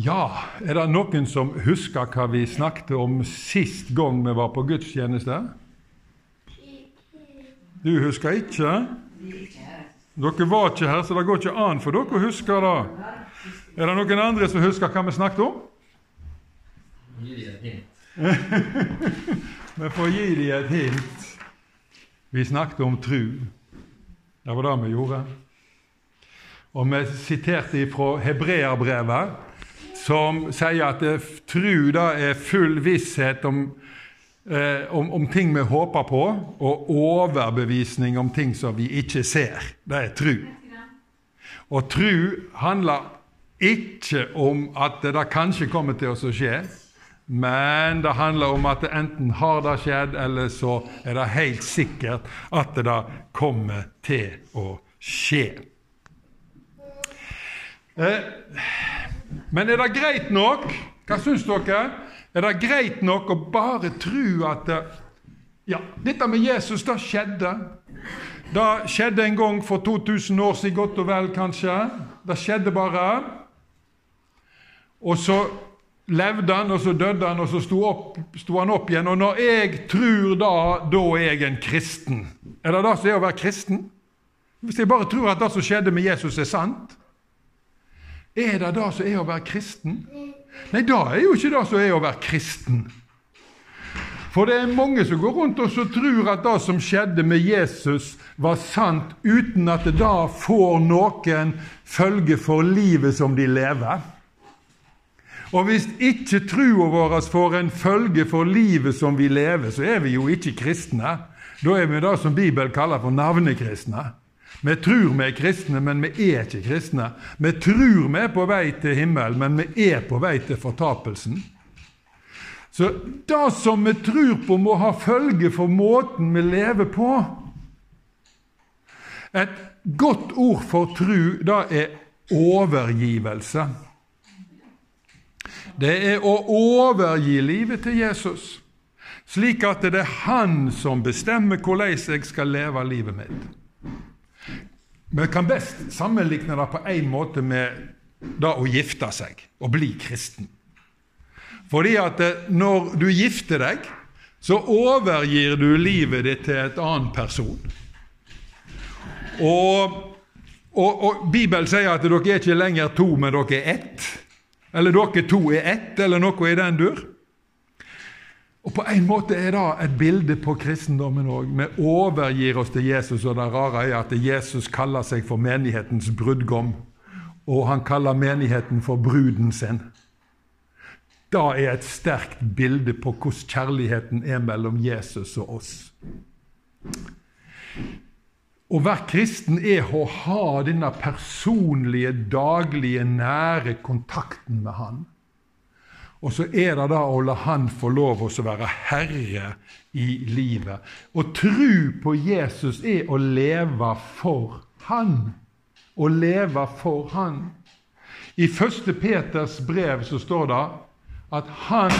Ja, er det noen som husker hva vi snakket om sist gang vi var på gudstjeneste? Du husker ikke? Dere var ikke her, så det går ikke an for dere å huske det. Er det noen andre som husker hva vi snakket om? Vi får gi dem et hint. Vi snakket om tru. Det var det vi gjorde. Og vi siterte fra Hebreerbrevet som sier at tru da er full visshet om, eh, om, om, ting vi håper på, og overbevisning om ting som vi ikke ser. Det er tru. Og tru handler ikke om at det kanskje kommer til å skje, men det handler om at det enten har det skjedd, eller så er det helt sikkert at det da kommer til å skje. Eh, men er det greit nok? Hva syns dere? Er det greit nok å bare tro at ja, dette med Jesus, det skjedde. Det skjedde en gang for 2000 år siden, godt og vel, kanskje. Det skjedde bare. Og så levde han, og så døde han, og så sto, opp, sto han opp igjen. Og når jeg tror da, da er jeg en kristen. Er det det som er å være kristen? Hvis jeg bare tror at det som skjedde med Jesus, er sant, er det det som er å være kristen? Nei, det er jo ikke det som er å være kristen. For det er mange som går rundt og tror at det som skjedde med Jesus, var sant, uten at det da får noen følge for livet som de lever. Og hvis ikke trua vår får en følge for livet som vi lever, så er vi jo ikke kristne. Da er vi det som Bibelen kaller for navnekristne. Vi tror vi er kristne, men vi er ikke kristne. Vi tror vi er på vei til himmelen, men vi er på vei til fortapelsen. Så det som vi tror på, må ha følge for måten vi lever på. Et godt ord for tru, det er overgivelse. Det er å overgi livet til Jesus, slik at det er Han som bestemmer hvordan jeg skal leve livet mitt. Vi kan best sammenligne det på én måte med det å gifte seg og bli kristen. Fordi at eh, når du gifter deg, så overgir du livet ditt til et annen person. Og, og, og Bibelen sier at dere er ikke lenger to, men dere er ett. Eller dere to er ett, eller noe i den dur. Og På en måte er det et bilde på kristendommen òg. Vi overgir oss til Jesus, og det rare er at Jesus kaller seg for menighetens brudgom. Og han kaller menigheten for bruden sin. Det er et sterkt bilde på hvordan kjærligheten er mellom Jesus og oss. Å være kristen er å ha denne personlige, daglige, nære kontakten med Han. Og så er det da å la Han få lov å være herre i livet. Å tro på Jesus er å leve for Han. Å leve for Han. I 1. Peters brev så står det at han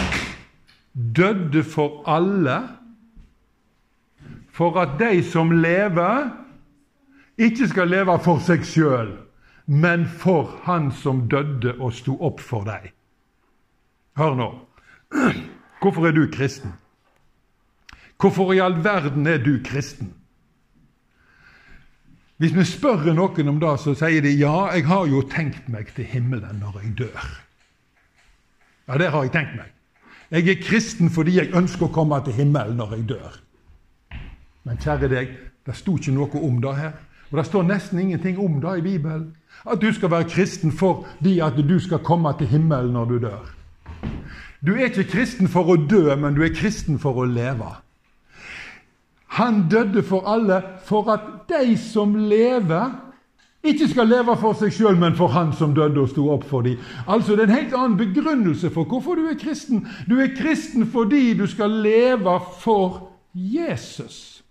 døde for alle, for at de som lever, ikke skal leve for seg sjøl, men for Han som døde og sto opp for dem. Hør nå. Hvorfor er du kristen? Hvorfor i all verden er du kristen? Hvis vi spør noen om det, så sier de ja, jeg har jo tenkt meg til himmelen når jeg dør. Ja, det har jeg tenkt meg. Jeg er kristen fordi jeg ønsker å komme til himmelen når jeg dør. Men kjære deg, det sto ikke noe om det her. Og det står nesten ingenting om det i Bibelen. At du skal være kristen fordi at du skal komme til himmelen når du dør. Du er ikke kristen for å dø, men du er kristen for å leve. Han døde for alle for at de som lever, ikke skal leve for seg sjøl, men for han som døde og sto opp for dem. Altså, Det er en helt annen begrunnelse for hvorfor du er kristen. Du er kristen fordi du skal leve for Jesus.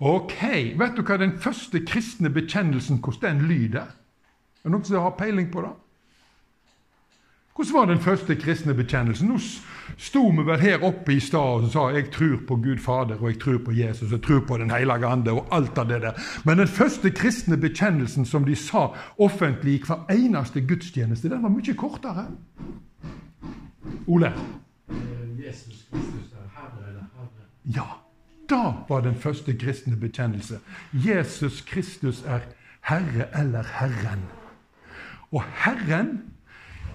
Ok, Vet du hva den første kristne bekjennelsen hvordan den lyder? Er det noen som har peiling på det? Hvordan var den første kristne bekjennelsen? Nå sto vi vel her oppe i stad og sa jeg tror på Gud Fader og jeg tror på Jesus og jeg tror på Den hellige ande og alt av det der. Men den første kristne bekjennelsen som de sa offentlig i hver eneste gudstjeneste, den var mye kortere. Ole? Jesus Kristus er Herre eller Herre. Ja, da var den første kristne bekjennelse. Jesus Kristus er Herre eller Herren. Og Herren,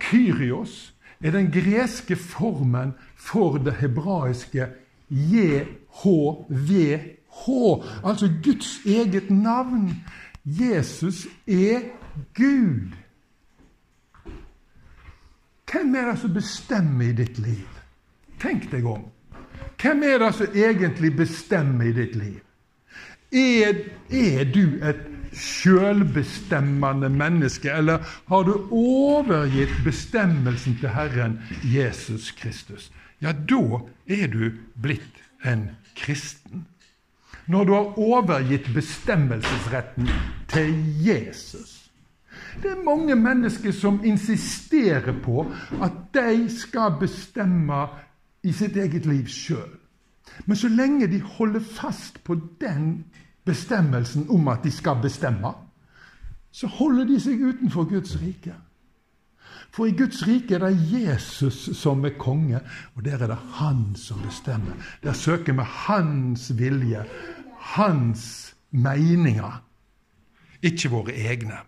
Kyrios, er den greske formen for det hebraiske JHVH, altså Guds eget navn. Jesus er Gud. Hvem er det som bestemmer i ditt liv? Tenk deg om. Hvem er det som egentlig bestemmer i ditt liv? Er, er du et sjølbestemmende menneske, eller har du overgitt bestemmelsen til Herren Jesus Kristus? Ja, da er du blitt en kristen. Når du har overgitt bestemmelsesretten til Jesus. Det er mange mennesker som insisterer på at de skal bestemme i sitt eget liv sjøl. Men så lenge de holder fast på den bestemmelsen om at de skal bestemme, så holder de seg utenfor Guds rike. For i Guds rike er det Jesus som er konge, og der er det han som bestemmer. Der søker vi hans vilje, hans meninger, ikke våre egne.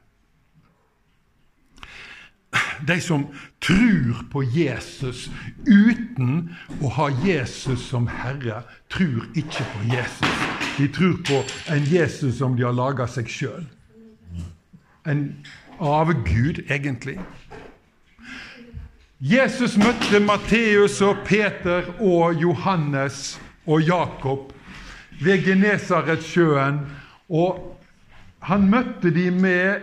De som tror på Jesus uten å ha Jesus som Herre, tror ikke på Jesus. De tror på en Jesus som de har laga seg sjøl. En avgud, egentlig. Jesus møtte Matteus og Peter og Johannes og Jakob ved Genesaretsjøen, og han møtte dem med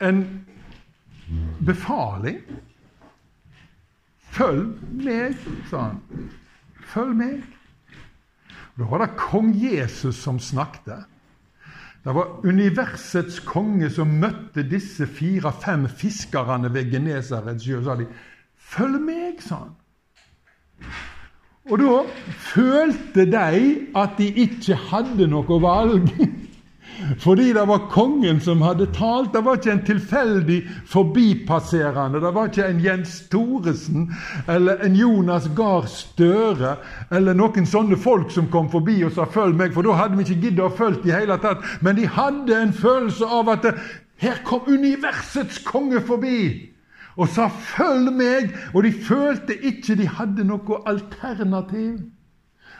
en befaling. Følg meg, sa han. Følg meg. Da var det kong Jesus som snakket. Det var universets konge som møtte disse fire-fem fiskerne ved Genesarets sjø. sa de, 'Følg meg', sa han. Og da følte de at de ikke hadde noe valg. Fordi det var kongen som hadde talt. Det var ikke en tilfeldig forbipasserende. Det var ikke en Jens Thoresen eller en Jonas Gahr Støre eller noen sånne folk som kom forbi og sa 'følg meg', for da hadde vi ikke giddet å følge i hele tatt. Men de hadde en følelse av at her kom universets konge forbi og sa 'følg meg', og de følte ikke de hadde noe alternativ.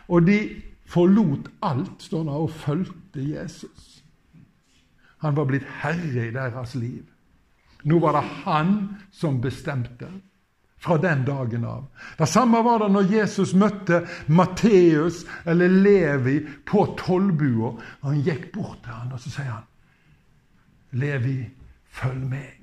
Og de forlot alt, står det, og fulgte Jesus. Han var blitt herre i deres liv. Nå var det han som bestemte fra den dagen av. Det samme var det når Jesus møtte Matteus eller Levi på tollbua. Han gikk bort til han, og så sier han, 'Levi, følg meg.'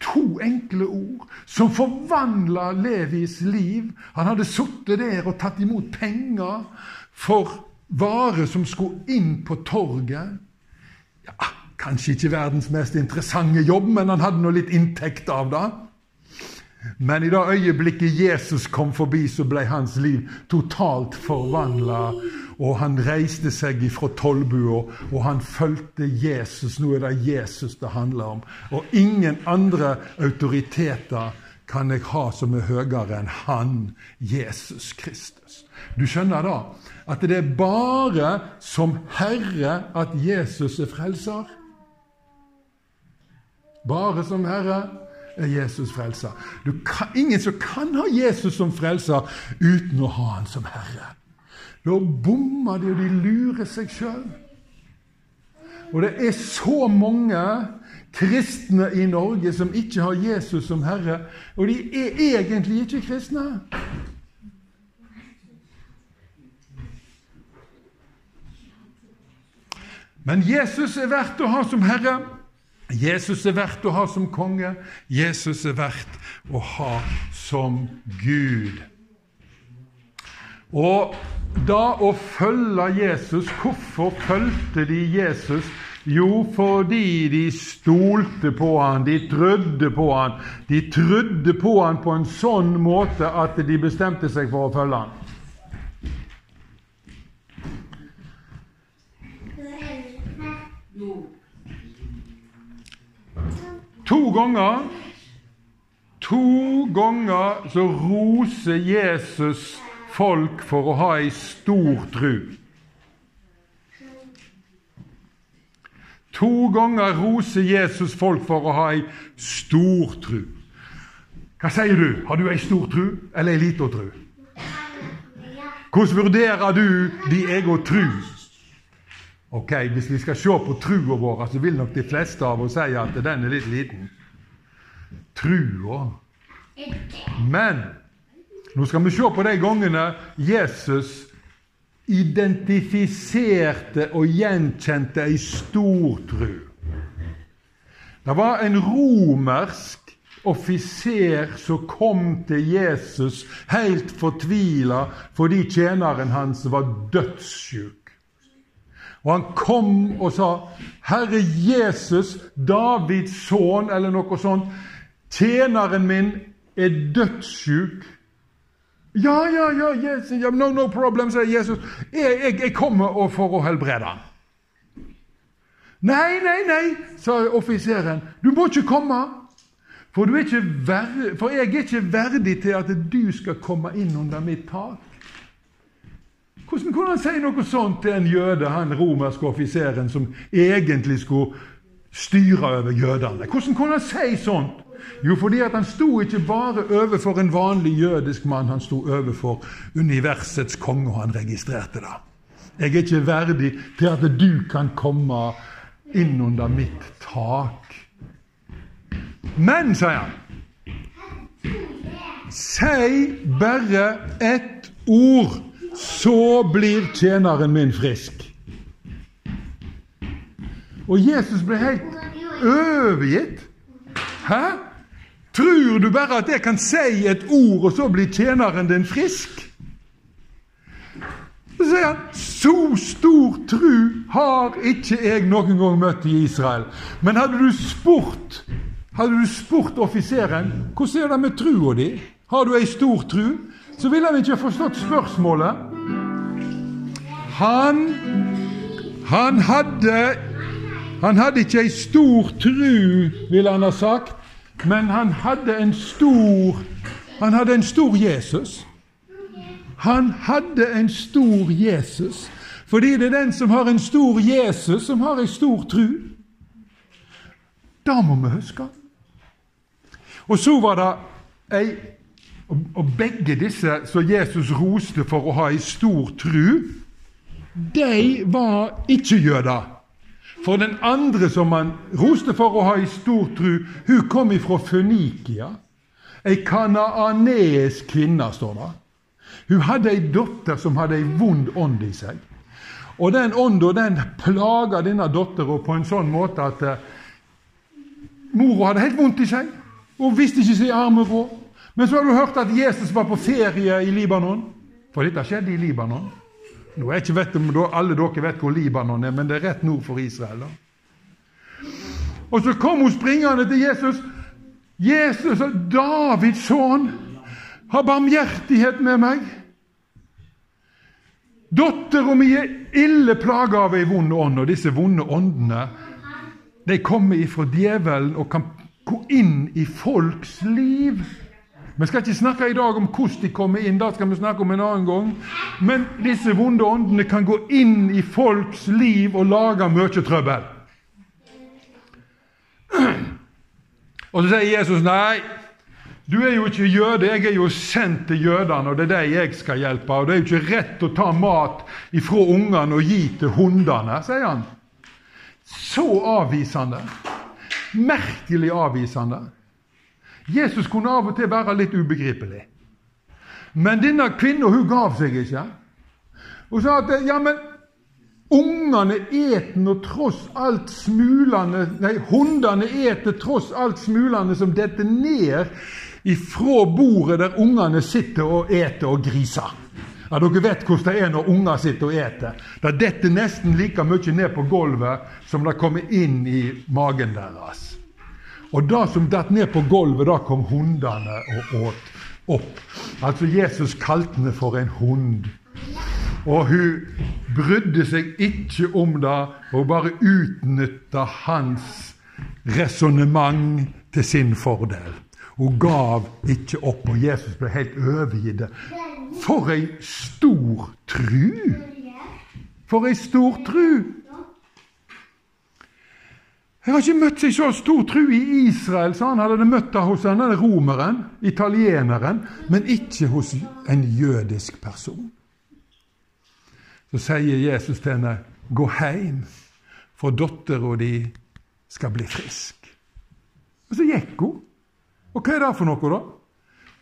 To enkle ord som forvandla Levis liv. Han hadde sittet der og tatt imot penger for varer som skulle inn på torget ja, Kanskje ikke verdens mest interessante jobb, men han hadde nå litt inntekt av det. Men i det øyeblikket Jesus kom forbi, så ble hans liv totalt forvandla. Og han reiste seg ifra tollbua, og han fulgte Jesus. Nå er det Jesus det handler om. Og ingen andre autoriteter kan jeg ha som er høyere enn han, Jesus Kristus. Du skjønner da at det er bare som Herre at Jesus er frelser. Bare som Herre er Jesus frelser. Kan, ingen som kan ha Jesus som frelser uten å ha Han som Herre. Da bommer de, og de lurer seg sjøl. Og det er så mange kristne i Norge som ikke har Jesus som Herre, og de er egentlig ikke kristne. Men Jesus er verdt å ha som Herre. Jesus er verdt å ha som konge. Jesus er verdt å ha som Gud. Og da å følge Jesus Hvorfor fulgte de Jesus? Jo, fordi de stolte på han, de trodde på han. De trodde på han på en sånn måte at de bestemte seg for å følge han. To ganger To ganger så roser Jesus folk for å ha ei stor tru. To ganger roser Jesus folk for å ha ei stor tru. Hva sier du? Har du ei stor tru eller ei lita tru? Hvordan vurderer du de egen tru? Ok, Hvis vi skal se på trua vår, så vil nok de fleste av oss si at den er litt liten. Trua. Men nå skal vi se på de gangene Jesus identifiserte og gjenkjente ei stor tru. Det var en romersk offiser som kom til Jesus helt fortvila fordi tjeneren hans var dødssjuk. Og han kom og sa, 'Herre Jesus, Davids sønn', eller noe sånt. 'Tjeneren min er dødssyk.' Ja, ja, ja, yes, no, no problem, sier Jesus. Jeg, jeg, jeg kommer for å helbrede ham. Nei, nei, nei, sa offiseren. Du må ikke komme. For, verdig, for jeg er ikke verdig til at du skal komme inn under mitt tak. Hvordan kunne han si noe sånt til en jøde, han romerske offiseren som egentlig skulle styre over jødene? Hvordan kunne han si sånt? Jo, fordi at han sto ikke bare overfor en vanlig jødisk mann, han sto overfor universets konge, og han registrerte det. Jeg er ikke verdig til at du kan komme inn under mitt tak. Men, sier han, si bare ett ord, så blir tjeneren min frisk. Og Jesus ble helt overgitt. Hæ? Tror du bare at jeg kan si et ord, og så blir tjeneren din frisk? Så sier han så stor tru har ikke jeg noen gang møtt i Israel. Men hadde du spurt hadde du spurt offiseren hvordan er det med trua di, har du ei stor tru, så ville han ikke forstått spørsmålet. Han, han hadde han hadde ikke ei stor tru, ville han ha sagt, men han hadde en stor Han hadde en stor Jesus. Han hadde en stor Jesus. Fordi det er den som har en stor Jesus, som har ei stor tru. Da må vi huske. Og så var det ei Og begge disse som Jesus roste for å ha ei stor tru, de var ikke jøder. For den andre som han roste for å ha i stor tru, hun kom ifra Fønikia. Ei kanaanesk kvinne, står det. Hun hadde ei datter som hadde ei vond ånd i seg. Og den ånda den plaga denne dattera på en sånn måte at eh, mora hadde helt vondt i seg. Hun visste ikke sin arme råd. Men så har du hørt at Jesus var på ferie i Libanon. For dette skjedde i Libanon. Nå er ikke vet om alle dere vet hvor Libanon er, men det er rett nord for Israel. da. Og så kom hun springende til Jesus. 'Jesus, Davids sønn, har barmhjertighet med meg.' 'Dattera mi er ille plaga av ei vond ånd.' Og disse vonde åndene de kommer ifra djevelen og kan gå inn i folks liv. Vi skal ikke snakke i dag om hvordan de kommer inn, det skal vi snakke om en annen gang. Men disse vonde åndene kan gå inn i folks liv og lage mye trøbbel. Og så sier Jesus nei, du er jo ikke jøde, jeg er jo sendt til jødene, og det er dem jeg skal hjelpe. Og det er jo ikke rett å ta mat ifra ungene og gi til hundene, sier han. Så avvisende. Merkelig avvisende. Jesus kunne av og til være litt ubegripelig. Men denne kvinna hun gav seg ikke. Hun sa at ja, men ungene eter nå tross alt smulene Nei, hundene eter tross alt smulene som detter ned ifra bordet der ungene sitter og eter og griser. Ja, Dere vet hvordan det er når unger sitter og eter. Det detter nesten like mye ned på gulvet som det kommer inn i magen deres. Og det som datt ned på gulvet, da kom hundene og åt opp. Altså Jesus kalte henne for en hund. Og hun brydde seg ikke om det, og bare utnytta hans resonnement til sin fordel. Hun gav ikke opp, og Jesus ble helt overgitt. For ei stor tru! For ei stor tru! Jeg har ikke møtt seg så stor tru i Israel, sa han hadde møtt det hos denne romeren, italieneren, men ikke hos en jødisk person. Så sier Jesus til henne, 'Gå hjem, for dattera di skal bli frisk'. Og så gikk hun. Og hva er det for noe, da?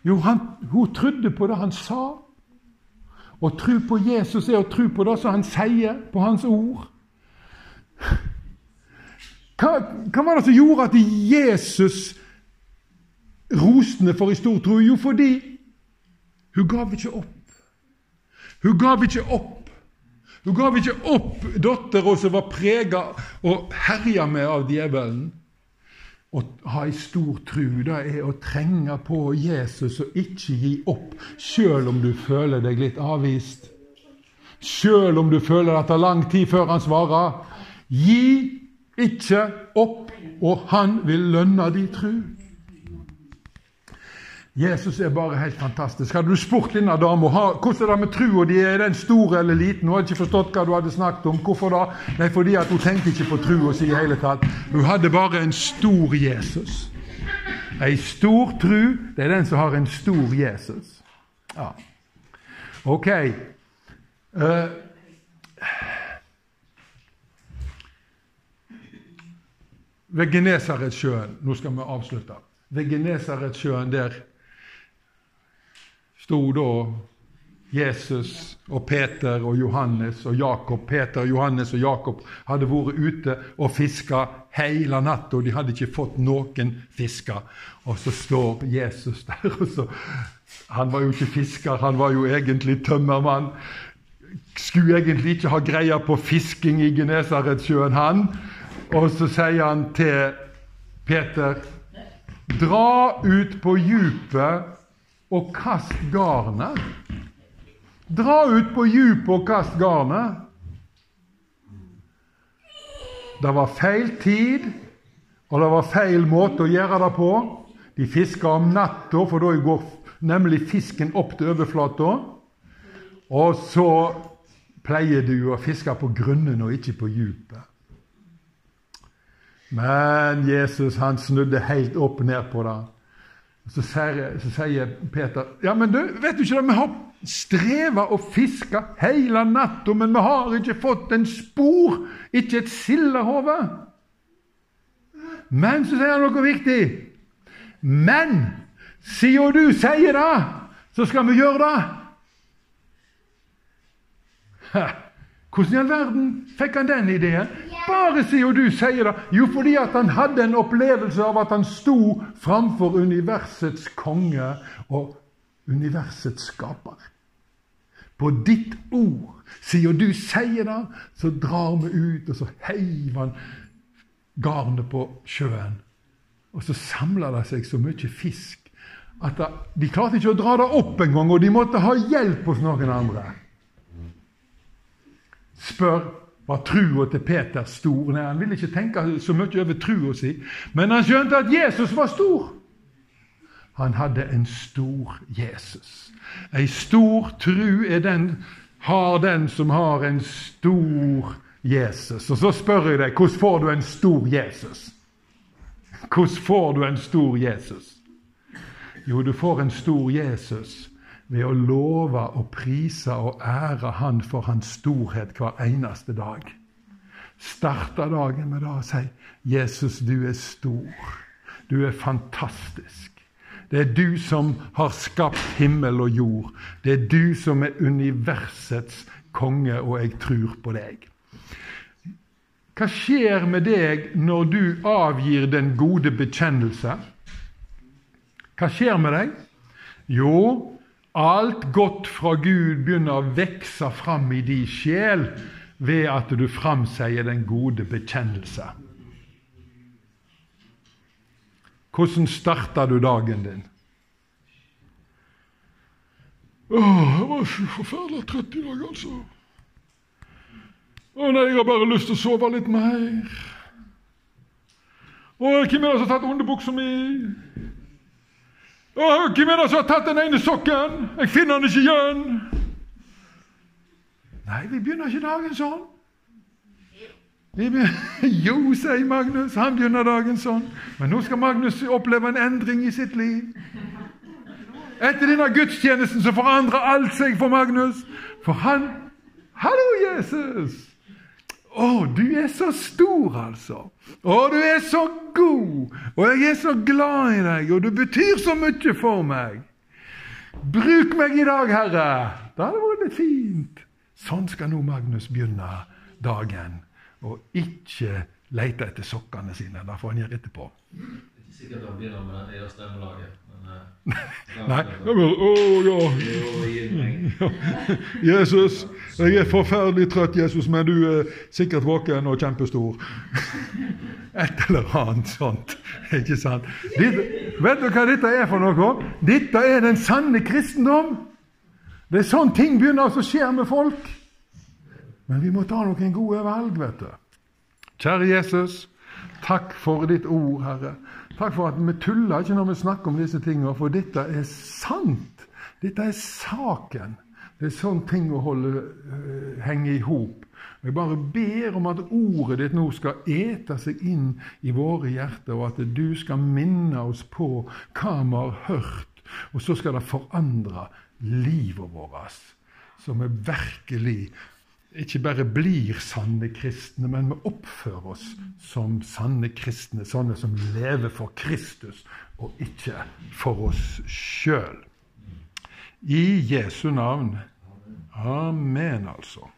Jo, han, hun trodde på det han sa. Å tro på Jesus er å tro på det som han sier, på hans ord. Hva, hva var det som gjorde at Jesus rosende for i stor tro? Jo, fordi hun gav ikke opp. Hun gav ikke opp. Hun gav ikke opp dattera som var prega og herja med av djevelen. Å ha ei stor tru, det er å trenge på Jesus og ikke gi opp, sjøl om du føler deg litt avvist. Sjøl om du føler at det tar lang tid før han svarer. Gi ikke opp, og han vil lønne de tru. Jesus er bare helt fantastisk. Hadde du spurt denne dama hvordan er det med trua di, er den stor eller liten, hun hadde ikke forstått hva du hadde snakket om. Hvorfor da? Nei, fordi at hun tenkte ikke på trua si i hele tatt. Hun hadde bare en stor Jesus. Ei stor tru, det er den som har en stor Jesus. Ja. Ok. Uh, ved Genesaretsjøen Nå skal vi avslutte. Ved Genesaretsjøen der sto da Jesus og Peter og Johannes og Jakob. Peter, Johannes og Jakob hadde vært ute og fiska hele natta, de hadde ikke fått noen fisker. Og så står Jesus der. og så, Han var jo ikke fisker, han var jo egentlig tømmermann. Skulle egentlig ikke ha greie på fisking i Genesaretsjøen, han. Og så sier han til Peter Dra ut på djupet og kast garnet. Dra ut på djupet og kast garnet. Det var feil tid, og det var feil måte å gjøre det på. De fiska om natta, for da går nemlig fisken opp til overflata. Og så pleier du å fiske på grunnen og ikke på djupet. Men Jesus han snudde helt opp ned på det. Så sier, så sier, Peter ja, men du, vet du ikke det, vi har streva og fiska hele natta, men vi har ikke fått en spor, ikke et sildehode. Men så sier han noe viktig. Men siden du sier det, så skal vi gjøre det. Hvordan i all verden fikk han den ideen? Bare sier du sier det. Jo, fordi at han hadde en opplevelse av at han sto framfor universets konge og universets skaper. På ditt ord, sier du sier det, så drar vi ut, og så heiver han garnet på sjøen. Og så samla det seg så mye fisk at de klarte ikke å dra det opp engang, og de måtte ha hjelp hos noen andre spør var trua til Peter stor. Nei, Han ville ikke tenke så mye over trua si, men han skjønte at Jesus var stor. Han hadde en stor Jesus. Ei stor tru er den, har den som har en stor Jesus. Og så spør jeg deg, hvordan får du en stor Jesus? Hvordan får du en stor Jesus? Jo, du får en stor Jesus ved å love og prise og ære Han for Hans storhet hver eneste dag. Starte dagen med det å si 'Jesus, du er stor. Du er fantastisk'. Det er du som har skapt himmel og jord. Det er du som er universets konge, og jeg tror på deg. Hva skjer med deg når du avgir den gode bekjennelse? Hva skjer med deg? Jo, Alt godt fra Gud begynner å vokse fram i din sjel ved at du framsier den gode bekjennelse. Hvordan starter du dagen din? Åh, jeg var så forferdelig trøtt i dag, altså. Å nei, jeg har bare lyst til å sove litt mer. Å, hvem er det som har tatt underbuksa mi? Å, hvem er det som har tatt den ene sokken? Jeg finner den ikke igjen. Nei, vi begynner ikke dagen sånn. Vi jo, sier Magnus, han begynner dagen sånn. Men nå skal Magnus oppleve en endring i sitt liv. Etter denne gudstjenesten så forandrer alt seg for Magnus. For han Hallo, Jesus! Å, du er så stor, altså. Å, du er så god. Og jeg er så glad i deg, og du betyr så mye for meg. Bruk meg i dag, Herre. Da hadde det vært litt fint. Sånn skal nå Magnus begynne dagen, og ikke lete etter sokkene sine. Det får han gjøre etterpå. Det er ikke sikkert han begynner med det eh, Nei, er bare, å ja. Jesus, jeg er forferdelig trøtt, Jesus, men du er sikkert våken og kjempestor. Et eller annet sånt. Ikke sant? Dette, vet du hva dette er for noe? Dette er den sanne kristendom. Det er sånn ting begynner å skje med folk. Men vi må ta noen gode valg, vet du. Kjære Jesus, takk for ditt ord, Herre. Takk for at vi tuller ikke når vi snakker om disse tingene, for dette er sant. Dette er saken. Det er sånn ting å holde, øh, henge i hop. Jeg bare ber om at ordet ditt nå skal ete seg inn i våre hjerter, og at du skal minne oss på hva vi har hørt, og så skal det forandre livet vårt, så vi virkelig ikke bare blir sanne kristne, men vi oppfører oss som sanne kristne, sånne som lever for Kristus og ikke for oss sjøl. I Jesu navn. Amen, altså.